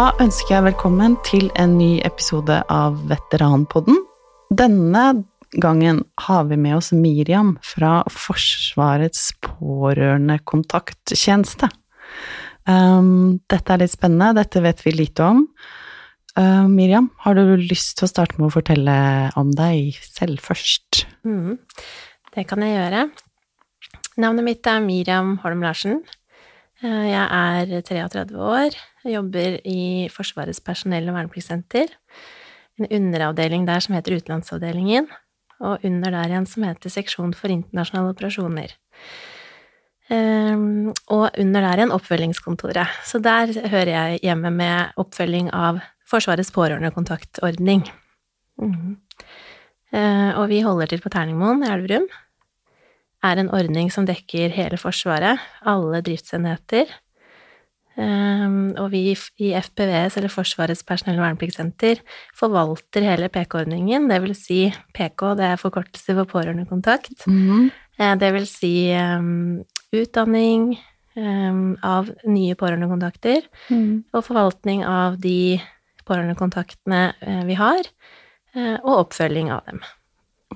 Da ønsker jeg velkommen til en ny episode av Veteranpodden. Denne gangen har vi med oss Miriam fra Forsvarets pårørendekontakttjeneste. Um, dette er litt spennende, dette vet vi lite om. Uh, Miriam, har du lyst til å starte med å fortelle om deg selv først? Mm, det kan jeg gjøre. Navnet mitt er Miriam Holm Larsen. Uh, jeg er 33 år, jeg jobber i Forsvarets personell- og vernepliktssenter. En underavdeling der som heter Utenlandsavdelingen, og under der igjen som heter Seksjon for internasjonale operasjoner. Um, og under der igjen Oppfølgingskontoret. Så der hører jeg hjemme med oppfølging av Forsvarets pårørendekontaktordning. Mm. Og vi holder til på Terningmoen i Elverum. Er en ordning som dekker hele Forsvaret, alle driftsenheter. Um, og vi i FPVS, eller Forsvarets personell- og vernepliktssenter, forvalter hele PK-ordningen. Det vil si PK, det er forkortelse for pårørendekontakt. Mm. Det vil si um, utdanning um, av nye pårørendekontakter, Mm. og forvaltning av de pårørendekontaktene uh, vi har, uh, og oppfølging av dem.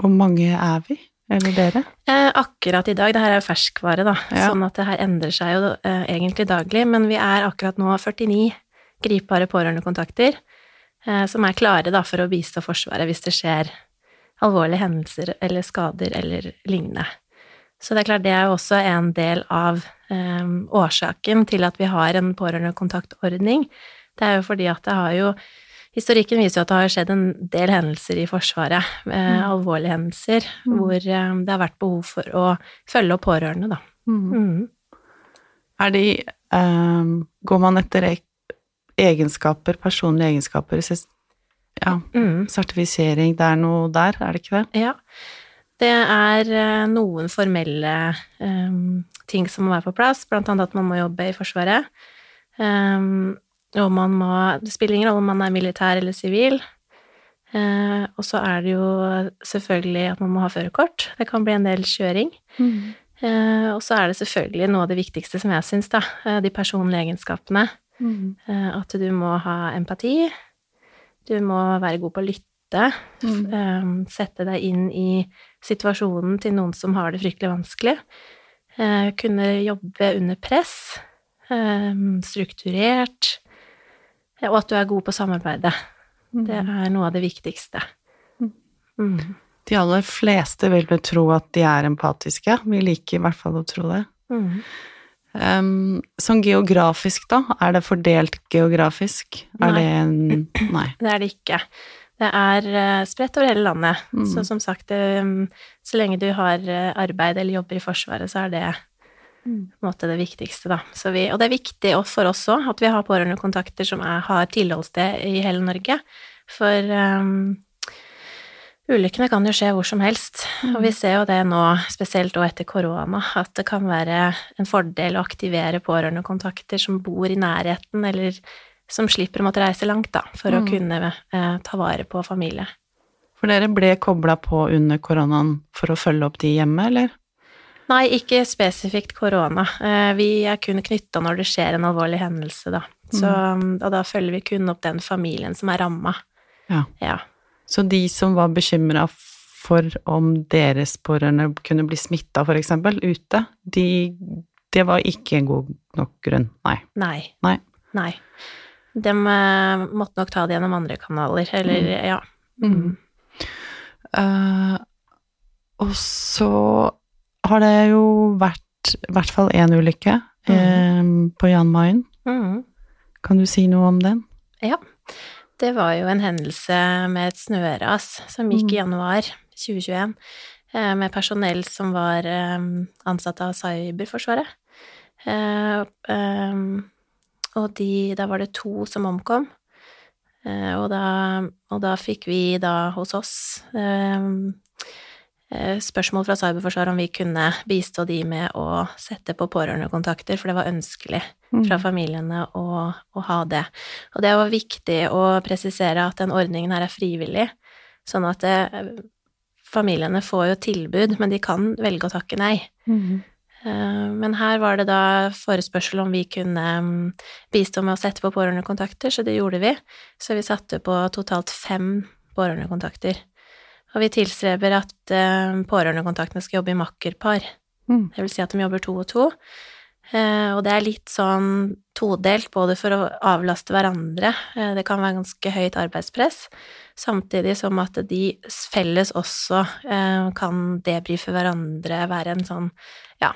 Hvor mange er vi? Eller dere? Eh, akkurat i dag, det her er jo ferskvare, da, Ja. sånn at det her endrer seg jo eh, egentlig daglig, men vi er akkurat nå 49 gripbare pårørendekontakter eh, som er klare da for å bistå Forsvaret hvis det skjer alvorlige hendelser eller skader eller lignende. Så det er klart det er jo også en del av eh, årsaken til at vi har en pårørendekontaktordning. Det er jo fordi at det har jo Historikken viser jo at det har skjedd en del hendelser i Forsvaret, eh, alvorlige hendelser, Mm. hvor eh, det har vært behov for å følge opp pårørende, da. Mm. Er de ehm, Går man etter e- egenskaper, personlige egenskaper? Ja, Mm. sertifisering, det er noe der, er det ikke det? Ja. Det er eh, noen formelle um, ting som må være på plass, blant annet at man må jobbe i Forsvaret. Em, og man må Det spiller ingen rolle om man er militær eller sivil. Eh, og så er det jo selvfølgelig at man må ha førerkort. Det kan bli en del kjøring. Eh, og så er det selvfølgelig noe av det viktigste som jeg syns, da, eh, de personlige egenskapene. Eh, at du må ha empati. Du må være god på å lytte. Mm. eh, sette deg inn i situasjonen til noen som har det fryktelig vanskelig. Eh, kunne jobbe under press. strukturert. Og at du er god på samarbeidet. Det er noe av det viktigste. Mm. De aller fleste vil vel tro at de er empatiske. Vi liker i hvert fall å tro det. Mm. Um, sånn geografisk, da? Er det fordelt geografisk? Er Nei. det en Nei. Det er det ikke. Det er eh, spredt over hele landet. Mm. Så som sagt, eh, så lenge du har eh, arbeid eller jobber i Forsvaret, så er det måte det viktigste, da. Så vi, og det er viktig for oss òg at vi har pårørendekontakter som er, har tilholdssted i hele Norge. For um, ulykkene kan jo skje hvor som helst. Og vi ser jo det nå, spesielt òg etter korona, at det kan være en fordel å aktivere pårørendekontakter som bor i nærheten, eller som slipper å måtte reise langt, da, for å Mm. kunne eh, ta vare på familie. For dere ble kobla på under koronaen for å følge opp de hjemme, eller? Nei, ikke spesifikt korona. Eh, Vi er kun knytta når det skjer en alvorlig hendelse, da. Så, og da følger vi kun opp den familien som er ramma. Ja. Ja. Så de som var bekymra for om deres pårørende kunne bli smitta, eksempel, ute, de Det var ikke en god nok grunn, nei. Nei. Nei. Nei. De eh, måtte nok ta det gjennom andre kanaler, eller ja. Mm. Uh, og så har det jo vært i hvert fall én ulykke eh, på Jan Mayen. Mm. Kan du si noe om den? Ja. Det var jo en hendelse med et snøras som gikk i januar 2021, eh, med personell som var eh, ansatt av Cyberforsvaret. Eh, eh, og de, da var det to som omkom. Eh, og, da, og da fikk vi da hos oss spørsmål fra Cyberforsvaret om vi kunne bistå de med å sette på pårørendekontakter, for det var ønskelig fra familiene å, å ha det. Og det var viktig å presisere at den ordningen her er frivillig, sånn at det, familiene får jo tilbud, men de kan velge å takke nei. Mm. Eh, Men her var det da forespørsel om vi kunne mm, bistå med å sette på pårørendekontakter, så det gjorde vi. Så vi satte på totalt fem pårørendekontakter. Og vi tilstreber at eh, pårørendekontaktene skal jobbe i makkerpar. Mm. Det vil si at de jobber to og to. Eh, og det er litt sånn todelt, både for å avlaste hverandre, eh, det kan være ganske høyt arbeidspress, samtidig som at de felles også kan debrife hverandre, være en sånn, ja,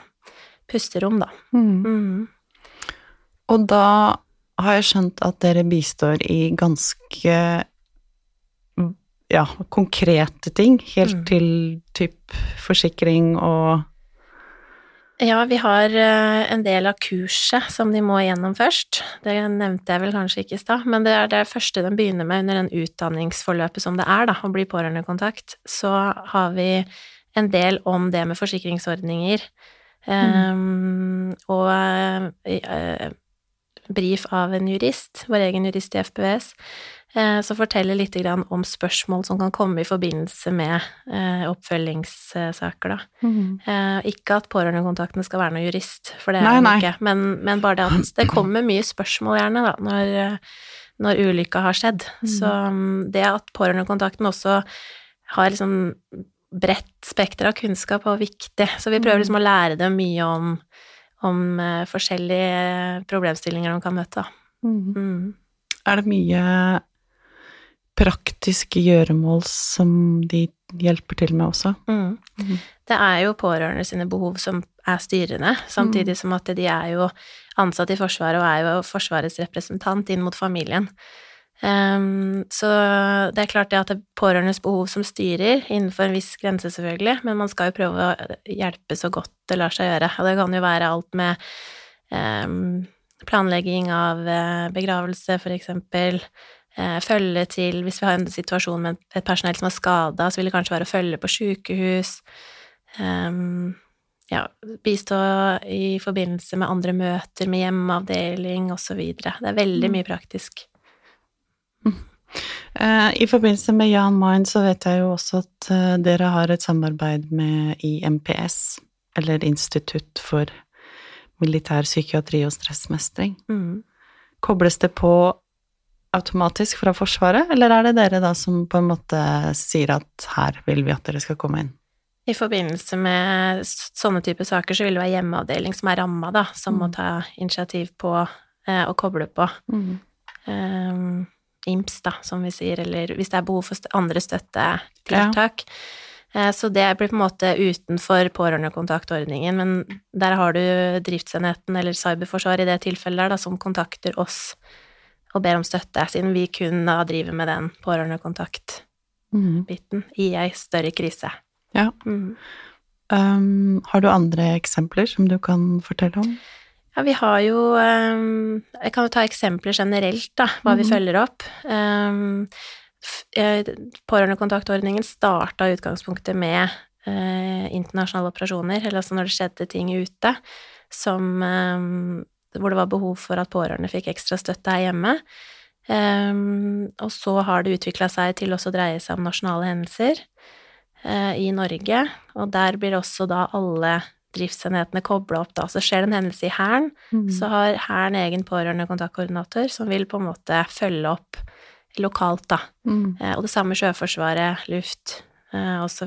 pusterom, da. Mm. Mm. Og da har jeg skjønt at dere bistår i ganske ja, konkrete ting, helt Mm. til typ forsikring og Ja, vi har eh, en del av kurset som de må igjennom først. Det nevnte jeg vel kanskje ikke i stad, men det er det første de begynner med under den utdanningsforløpet som det er, da, å bli pårørendekontakt. Så har vi en del om det med forsikringsordninger. Um, og uh, brief av en jurist, vår egen jurist i FPVS, som forteller litt om spørsmål som kan komme i forbindelse med eh, oppfølgingssaker, da. Eh, ikke at pårørendekontaktene skal være noe jurist, for det er de ikke, men, men bare det at det kommer mye spørsmål gjerne, da, når, eh, når ulykka har skjedd. Mm. Så mm, det at pårørendekontakten også har liksom bredt spekter av kunnskap er viktig, så vi prøver Mm. liksom å lære dem mye om, om eh, forskjellige problemstillinger de kan møte, da. Mm. Er det mye praktiske gjøremål som de hjelper til med også? Mm. Mhm. Det er jo pårørende sine behov som er styrende, samtidig som at de er jo ansatt i Forsvaret og er jo Forsvarets representant inn mot familien. Um, så det er klart det at det er pårørendes behov som styrer, innenfor en viss grense selvfølgelig, men man skal jo prøve å hjelpe så godt det lar seg gjøre. Og det kan jo være alt med um, planlegging av eh, begravelse, for eksempel. Eh, følge til Hvis vi har en situasjon med et personell som er skada, så vil det kanskje være å følge på sykehus. Ehm, ja, bistå i forbindelse med andre møter med hjemmeavdeling osv. Det er veldig Mm. mye praktisk. Eh, I forbindelse med Jan Mayen så vet jeg jo også at eh, dere har et samarbeid med IMPS, eller Institutt for militær psykiatri og stressmestring. Mm. Kobles det på automatisk fra Forsvaret, eller er det dere da som på en måte sier at her vil vi at dere skal komme inn? I forbindelse med sånne typer saker så vil det være hjemmeavdeling som er ramma, da, som må Mm. ta initiativ på eh, og koble på. Mm. Um, IMS, da, som vi sier, eller hvis det er behov for andre støttetiltak. Eh, Så det blir på en måte utenfor pårørendekontaktordningen, men der har du driftsenheten eller Cyberforsvaret i det tilfellet der, da, som kontakter oss og ber om støtte, siden vi kun da driver med den pårørendekontakt-biten Mm. i ei større krise. Ja. Mm. Um, har du andre eksempler som du kan fortelle om? Ja, vi har jo um, Jeg kan jo ta eksempler generelt, da, hva vi Mhm. følger opp. Um, Pårørendekontaktordningen starta i utgangspunktet med eh, internasjonale operasjoner, eller altså når det skjedde ting ute som ehm, Hvor det var behov for at pårørende fikk ekstra støtte her hjemme. Um, og så har det utvikla seg til også å dreie seg om nasjonale hendelser uh, i Norge, og der blir også da alle driftsenhetene kobla opp, da. Så skjer det en hendelse i Hæren, Mm. så har Hæren egen pårørende kontaktkoordinator som vil på en måte følge opp lokalt, da. Mm. Uh, Og det samme Sjøforsvaret, luft eh, og så.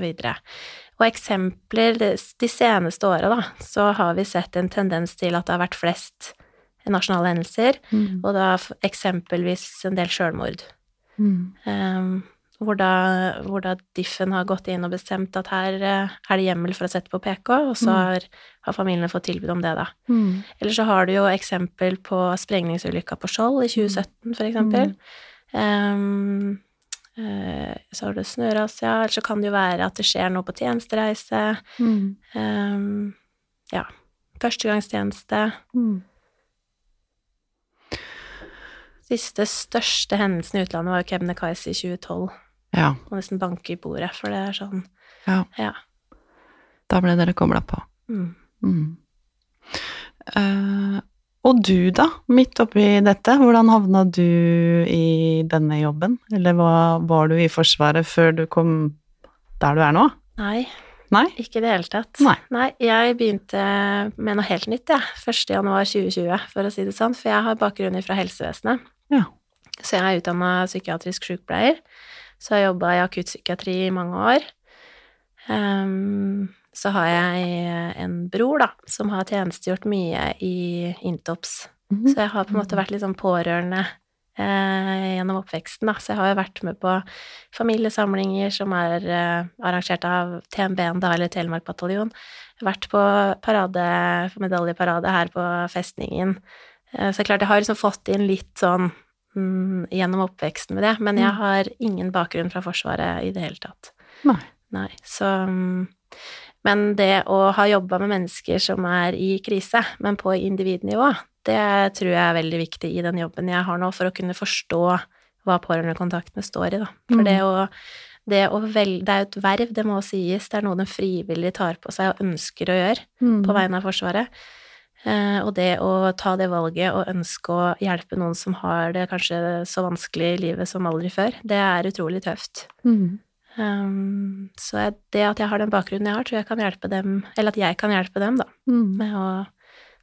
Og eksempler de seneste åra, da, så har vi sett en tendens til at det har vært flest nasjonale hendelser, Mm. og da eksempelvis en del sjølmord. Mm. Um, hvor da, hvor da Diffen har gått inn og bestemt at her eh, er det hjemmel for å sette på PK, og så Mm. har, har familiene fått tilbud om det, da. Mm. Eller så har du jo eksempel på sprengningsulykka på Skjold i 2017, for eksempel. Um, eh, så har du snøras, ja. Eller så kan det jo være at det skjer noe på tjenestereise. Mm. Um, ja. Førstegangstjeneste. Mm. Siste største hendelsen i utlandet var jo Kebnekaise i 2012. Ja, Må nesten banke i bordet, for det er sånn ja. Ja. Da ble dere kobla på. Mm. Mm. Og du, da, midt oppi dette, hvordan havna du i denne jobben? Eller hva, var du i Forsvaret før du kom der du er nå? Nei, Nei? Ikke i det hele tatt. Nei. jeg begynte med noe helt nytt, jeg. Ja. 1. januar 2020, for å si det sånn. For jeg har bakgrunn fra helsevesenet. Ja. Så jeg er utdanna psykiatrisk sykepleier. Så jeg har jobba i akuttpsykiatri i mange år. Um, så har jeg en bror, da, som har tjenestegjort mye i Intops. Mm -hmm. Så jeg har på en måte vært litt sånn pårørende eh, gjennom oppveksten, da. Så jeg har jo vært med på familiesamlinger som er eh, arrangert av TMB-en, da, eller Telemark bataljon. Vært på parade, medaljeparade her på festningen. Eh, så klart, jeg har liksom fått inn litt sånn mm, gjennom oppveksten med det, men jeg mm. har ingen bakgrunn fra Forsvaret i det hele tatt. Nei. Nei. Så mm, Men det å ha jobba med mennesker som er i krise, men på individnivå, det tror jeg er veldig viktig i den jobben jeg har nå, for å kunne forstå hva pårørendekontaktene står i, da. For mm. det å det, å velge, det er jo et verv, det må sies, det er noe den frivillige tar på seg og ønsker å gjøre mm. på vegne av Forsvaret. Eh, og det å ta det valget og ønske å hjelpe noen som har det kanskje så vanskelig i livet som aldri før, det er utrolig tøft. Mm. Um, så det at jeg har den bakgrunnen jeg har, tror jeg kan hjelpe dem, eller at jeg kan hjelpe dem, da, mm. med å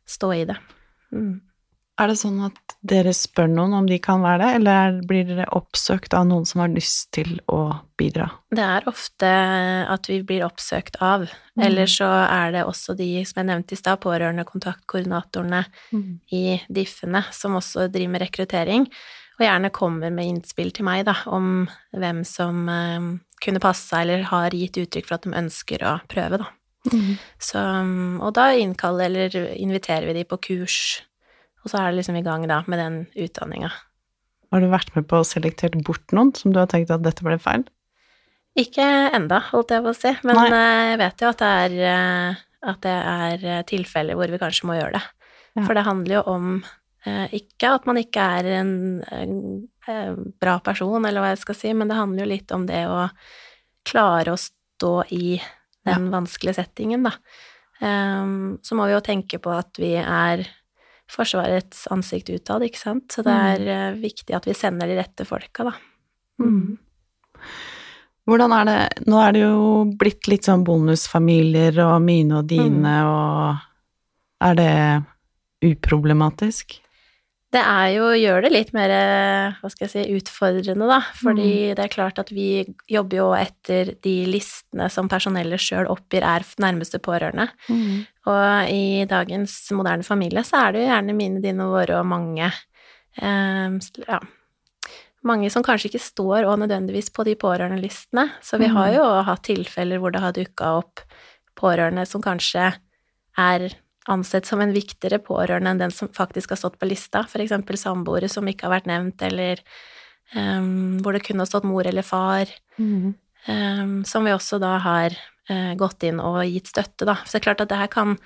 stå i det. Mm. Er det sånn at dere spør noen om de kan være det, eller blir dere oppsøkt av noen som har lyst til å bidra? Det er ofte at vi blir oppsøkt av, mm. eller så er det også de som jeg nevnte i stad, pårørendekontaktkoordinatorene mm. i DIF-ene, som også driver med rekruttering, og gjerne kommer med innspill til meg, da, om hvem som eh, kunne passe seg, eller har gitt uttrykk for at de ønsker å prøve, da. Mm. Så, og da innkaller eller inviterer vi de på kurs og så er det liksom i gang da med den utdanninga. Har du vært med på å selektere bort noen som du har tenkt at dette ble feil? Ikke enda, holdt jeg på å si, men Nei. Eh, jeg vet jo at det er, eh, at det er eh, tilfeller hvor vi kanskje må gjøre det. Ja. For det handler jo om ikke at man ikke er en, en, bra person, eller hva jeg skal si, men det handler jo litt om det å klare å stå i den ja. vanskelige settingen, da. Um, så må vi jo tenke på at vi er Forsvarets ansikt utad, ikke sant. Så det mm. er mm. viktig at vi sender de rette folka, da. Mm. Hvordan er det Nå er det jo blitt litt sånn bonusfamilier og mine og dine mm. og Er det uproblematisk? Det er jo gjør det litt mer hva skal jeg si, utfordrende, da. Fordi mm. det er klart at vi jobber jo etter de listene som personellet sjøl oppgir er nærmeste pårørende. Mm. Og i dagens moderne familie så er det jo gjerne mine, dine våre og mange eh, ja, mange som kanskje ikke står og nødvendigvis på de pårørendelistene. Så vi har mm. jo hatt tilfeller hvor det har dukka opp pårørende som kanskje er ansett som en viktigere pårørende enn den som faktisk har stått på lista, eksempel samboere som ikke har vært nevnt, eller um, hvor det kunne har stått mor eller far, mm. um, som vi også da har uh, gått inn og gitt støtte, da. Så det er klart at det her kan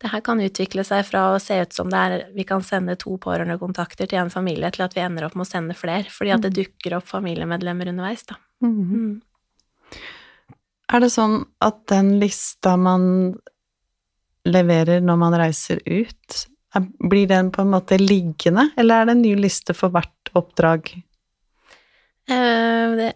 det her kan utvikle seg fra å se ut som det er vi kan sende to pårørendekontakter til en familie, til at vi ender opp med å sende flere, fordi at det mm. dukker opp familiemedlemmer underveis, da. Mm. Mm. Er det sånn at den lista man leverer når man reiser ut, blir den på en måte liggende, eller er det en ny liste for hvert oppdrag? Uh, det,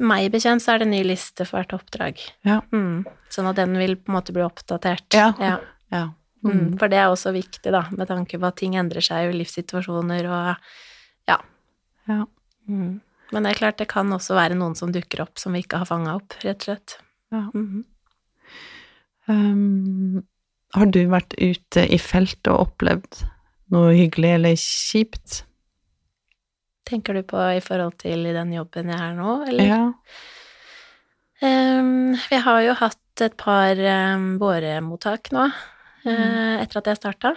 meg bekjent så er det en ny liste for hvert oppdrag. Ja. Mm, sånn at den vil på en måte bli oppdatert. Ja. ja. ja. Mm. Mm, for det er også viktig, da, med tanke på at ting endrer seg i livssituasjoner og ja. ja. Mm. Men det er klart, det kan også være noen som dukker opp som vi ikke har fanga opp, rett og slett. Ja. -hmm. Um, har du vært ute i felt og opplevd noe hyggelig eller kjipt? Tenker du på i forhold til i den jobben jeg er nå, eller? Ja. Um, vi har jo hatt et par um, båremottak nå, uh, etter at jeg starta.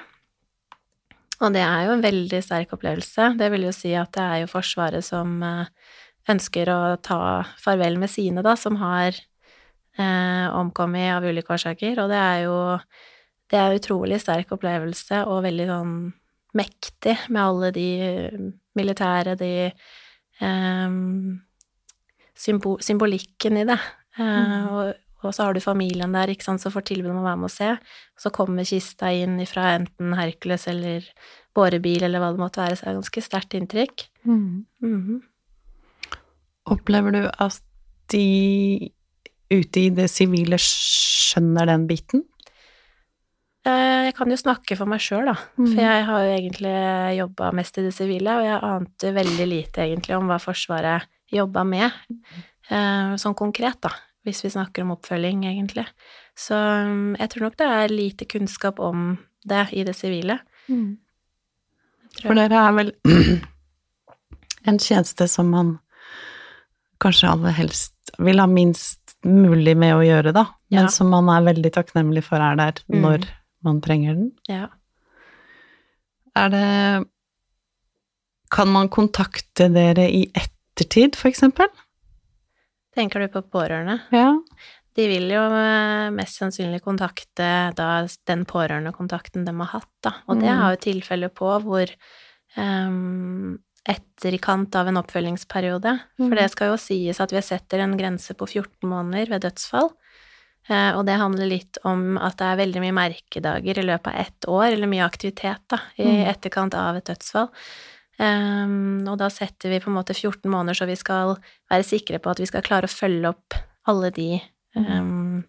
Og det er jo en veldig sterk opplevelse. Det vil jo si at det er jo Forsvaret som uh, ønsker å ta farvel med sine, da, som har uh, omkommet av ulike årsaker, og det er jo det er en utrolig sterk opplevelse og veldig sånn mektig med alle de militære, de um, symbol, symbolikken i det. Uh, mm. og, og, så har du familien der, ikke sant, som får tilbud om å være med og se. Så kommer kista inn fra enten Hercules eller bårebil eller hva det måtte være, så det er ganske sterkt inntrykk. Mm. Mm -hmm. Opplever du at de ute i det sivile skjønner den biten? Eh, jeg kan jo snakke for meg sjøl, da. Mm. For jeg har jo egentlig jobba mest i det sivile, og jeg ante veldig lite egentlig om hva Forsvaret jobba med, eh, sånn konkret, da. Hvis vi snakker om oppfølging, egentlig. Så mm, jeg tror nok det er lite kunnskap om det i det sivile. For dere er vel en tjeneste som man kanskje aller helst vil ha minst mulig med å gjøre, da, men Ja. som man er veldig takknemlig for er der Mm. Man trenger den. Ja. Er det Kan man kontakte dere i ettertid, for eksempel? Tenker du på pårørende? Ja. De vil jo eh, mest sannsynlig kontakte da den pårørendekontakten de har hatt, da. Og det Mm. har jo tilfeller på hvor um, etterkant av en oppfølgingsperiode. Mm. For det skal jo sies at vi setter en grense på 14 måneder ved dødsfall. Eh, og det handler litt om at det er veldig mye merkedager i løpet av ett år, eller mye aktivitet, da, i Mm. etterkant av et dødsfall. Um, og da setter vi på en måte 14 måneder, så vi skal være sikre på at vi skal klare å følge opp alle de um,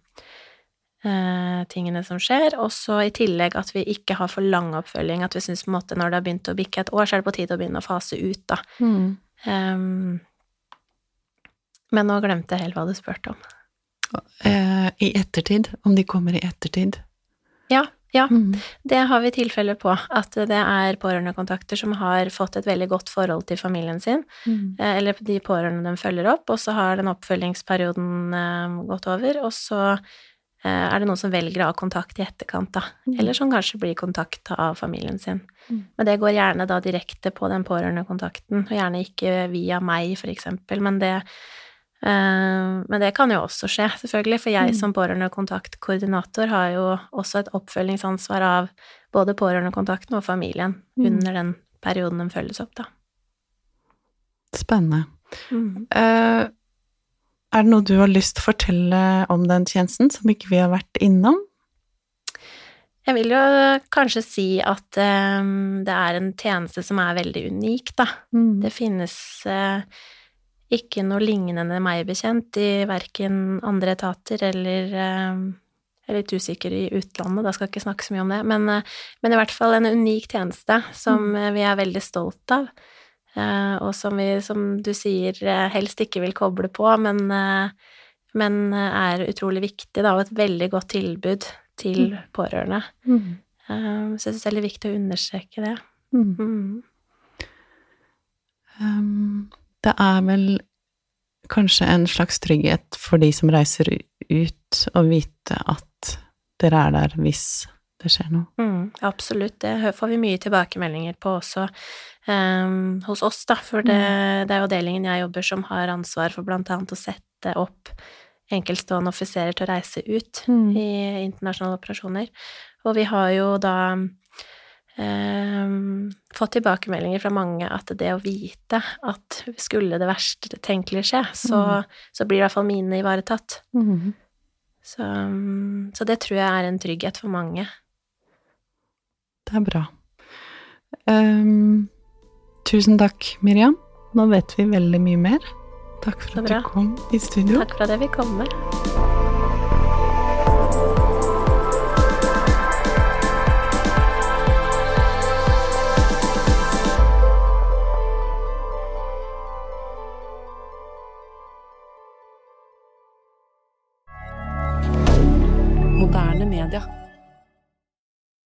uh, tingene som skjer. Og så i tillegg at vi ikke har for lang oppfølging, at vi syns på en måte når det har begynt å bikke et år, så er det på tide å begynne å fase ut, da. Mm. Um, men nå glemte jeg helt hva du spurte om. Eh, I ettertid, om de kommer i ettertid. Ja, ja. Mm. Det har vi tilfeller på, at det er pårørendekontakter som har fått et veldig godt forhold til familien sin, Mm. eh, eller de pårørende de følger opp, og så har den oppfølgingsperioden eh, gått over, og så eh, er det noen som velger å ha kontakt i etterkant, da, Mm. eller som kanskje blir kontakta av familien sin. Mm. Men det går gjerne da direkte på den pårørendekontakten, og gjerne ikke via meg, for eksempel, men det men det kan jo også skje, selvfølgelig, for jeg Mm. som pårørendekontaktkoordinator har jo også et oppfølgingsansvar av både pårørendekontakten og familien Mm. under den perioden de følges opp, da. Spennende. Mm. Eh, er det noe du har lyst til å fortelle om den tjenesten som ikke vi har vært innom? Jeg vil jo kanskje si at eh, det er en tjeneste som er veldig unik, da. Mm. Det finnes eh, ikke noe lignende meg bekjent i verken andre etater eller eh, Jeg er litt usikker i utlandet, da skal jeg ikke snakke så mye om det, men, eh, men i hvert fall en unik tjeneste som eh, vi er veldig stolt av, eh, og som vi, som du sier, helst ikke vil koble på, men, men er utrolig viktig, da, og et veldig godt tilbud til pårørende. Mm. Så jeg syns det er litt viktig å understreke det. Mm. Mm. Um, det er vel kanskje en slags trygghet for de som reiser ut, å vite at dere er der hvis det skjer noe. Mm, absolutt, det får vi mye tilbakemeldinger på også um, hos oss, da, for det, det er jo avdelingen jeg jobber som har ansvar for blant annet å sette opp enkeltstående offiserer til å reise ut Mm. i internasjonale operasjoner. Og vi har jo da ehm, fått tilbakemeldinger fra mange at det å vite at skulle det verste tenkelige skje, så, så blir i hvert fall mine ivaretatt. Mm. Så, mm, så det tror jeg er en trygghet for mange. Det er bra. Um, tusen takk, Miriam. Nå vet vi veldig mye mer. Takk for at du kom i studio. Takk for at jeg fikk komme.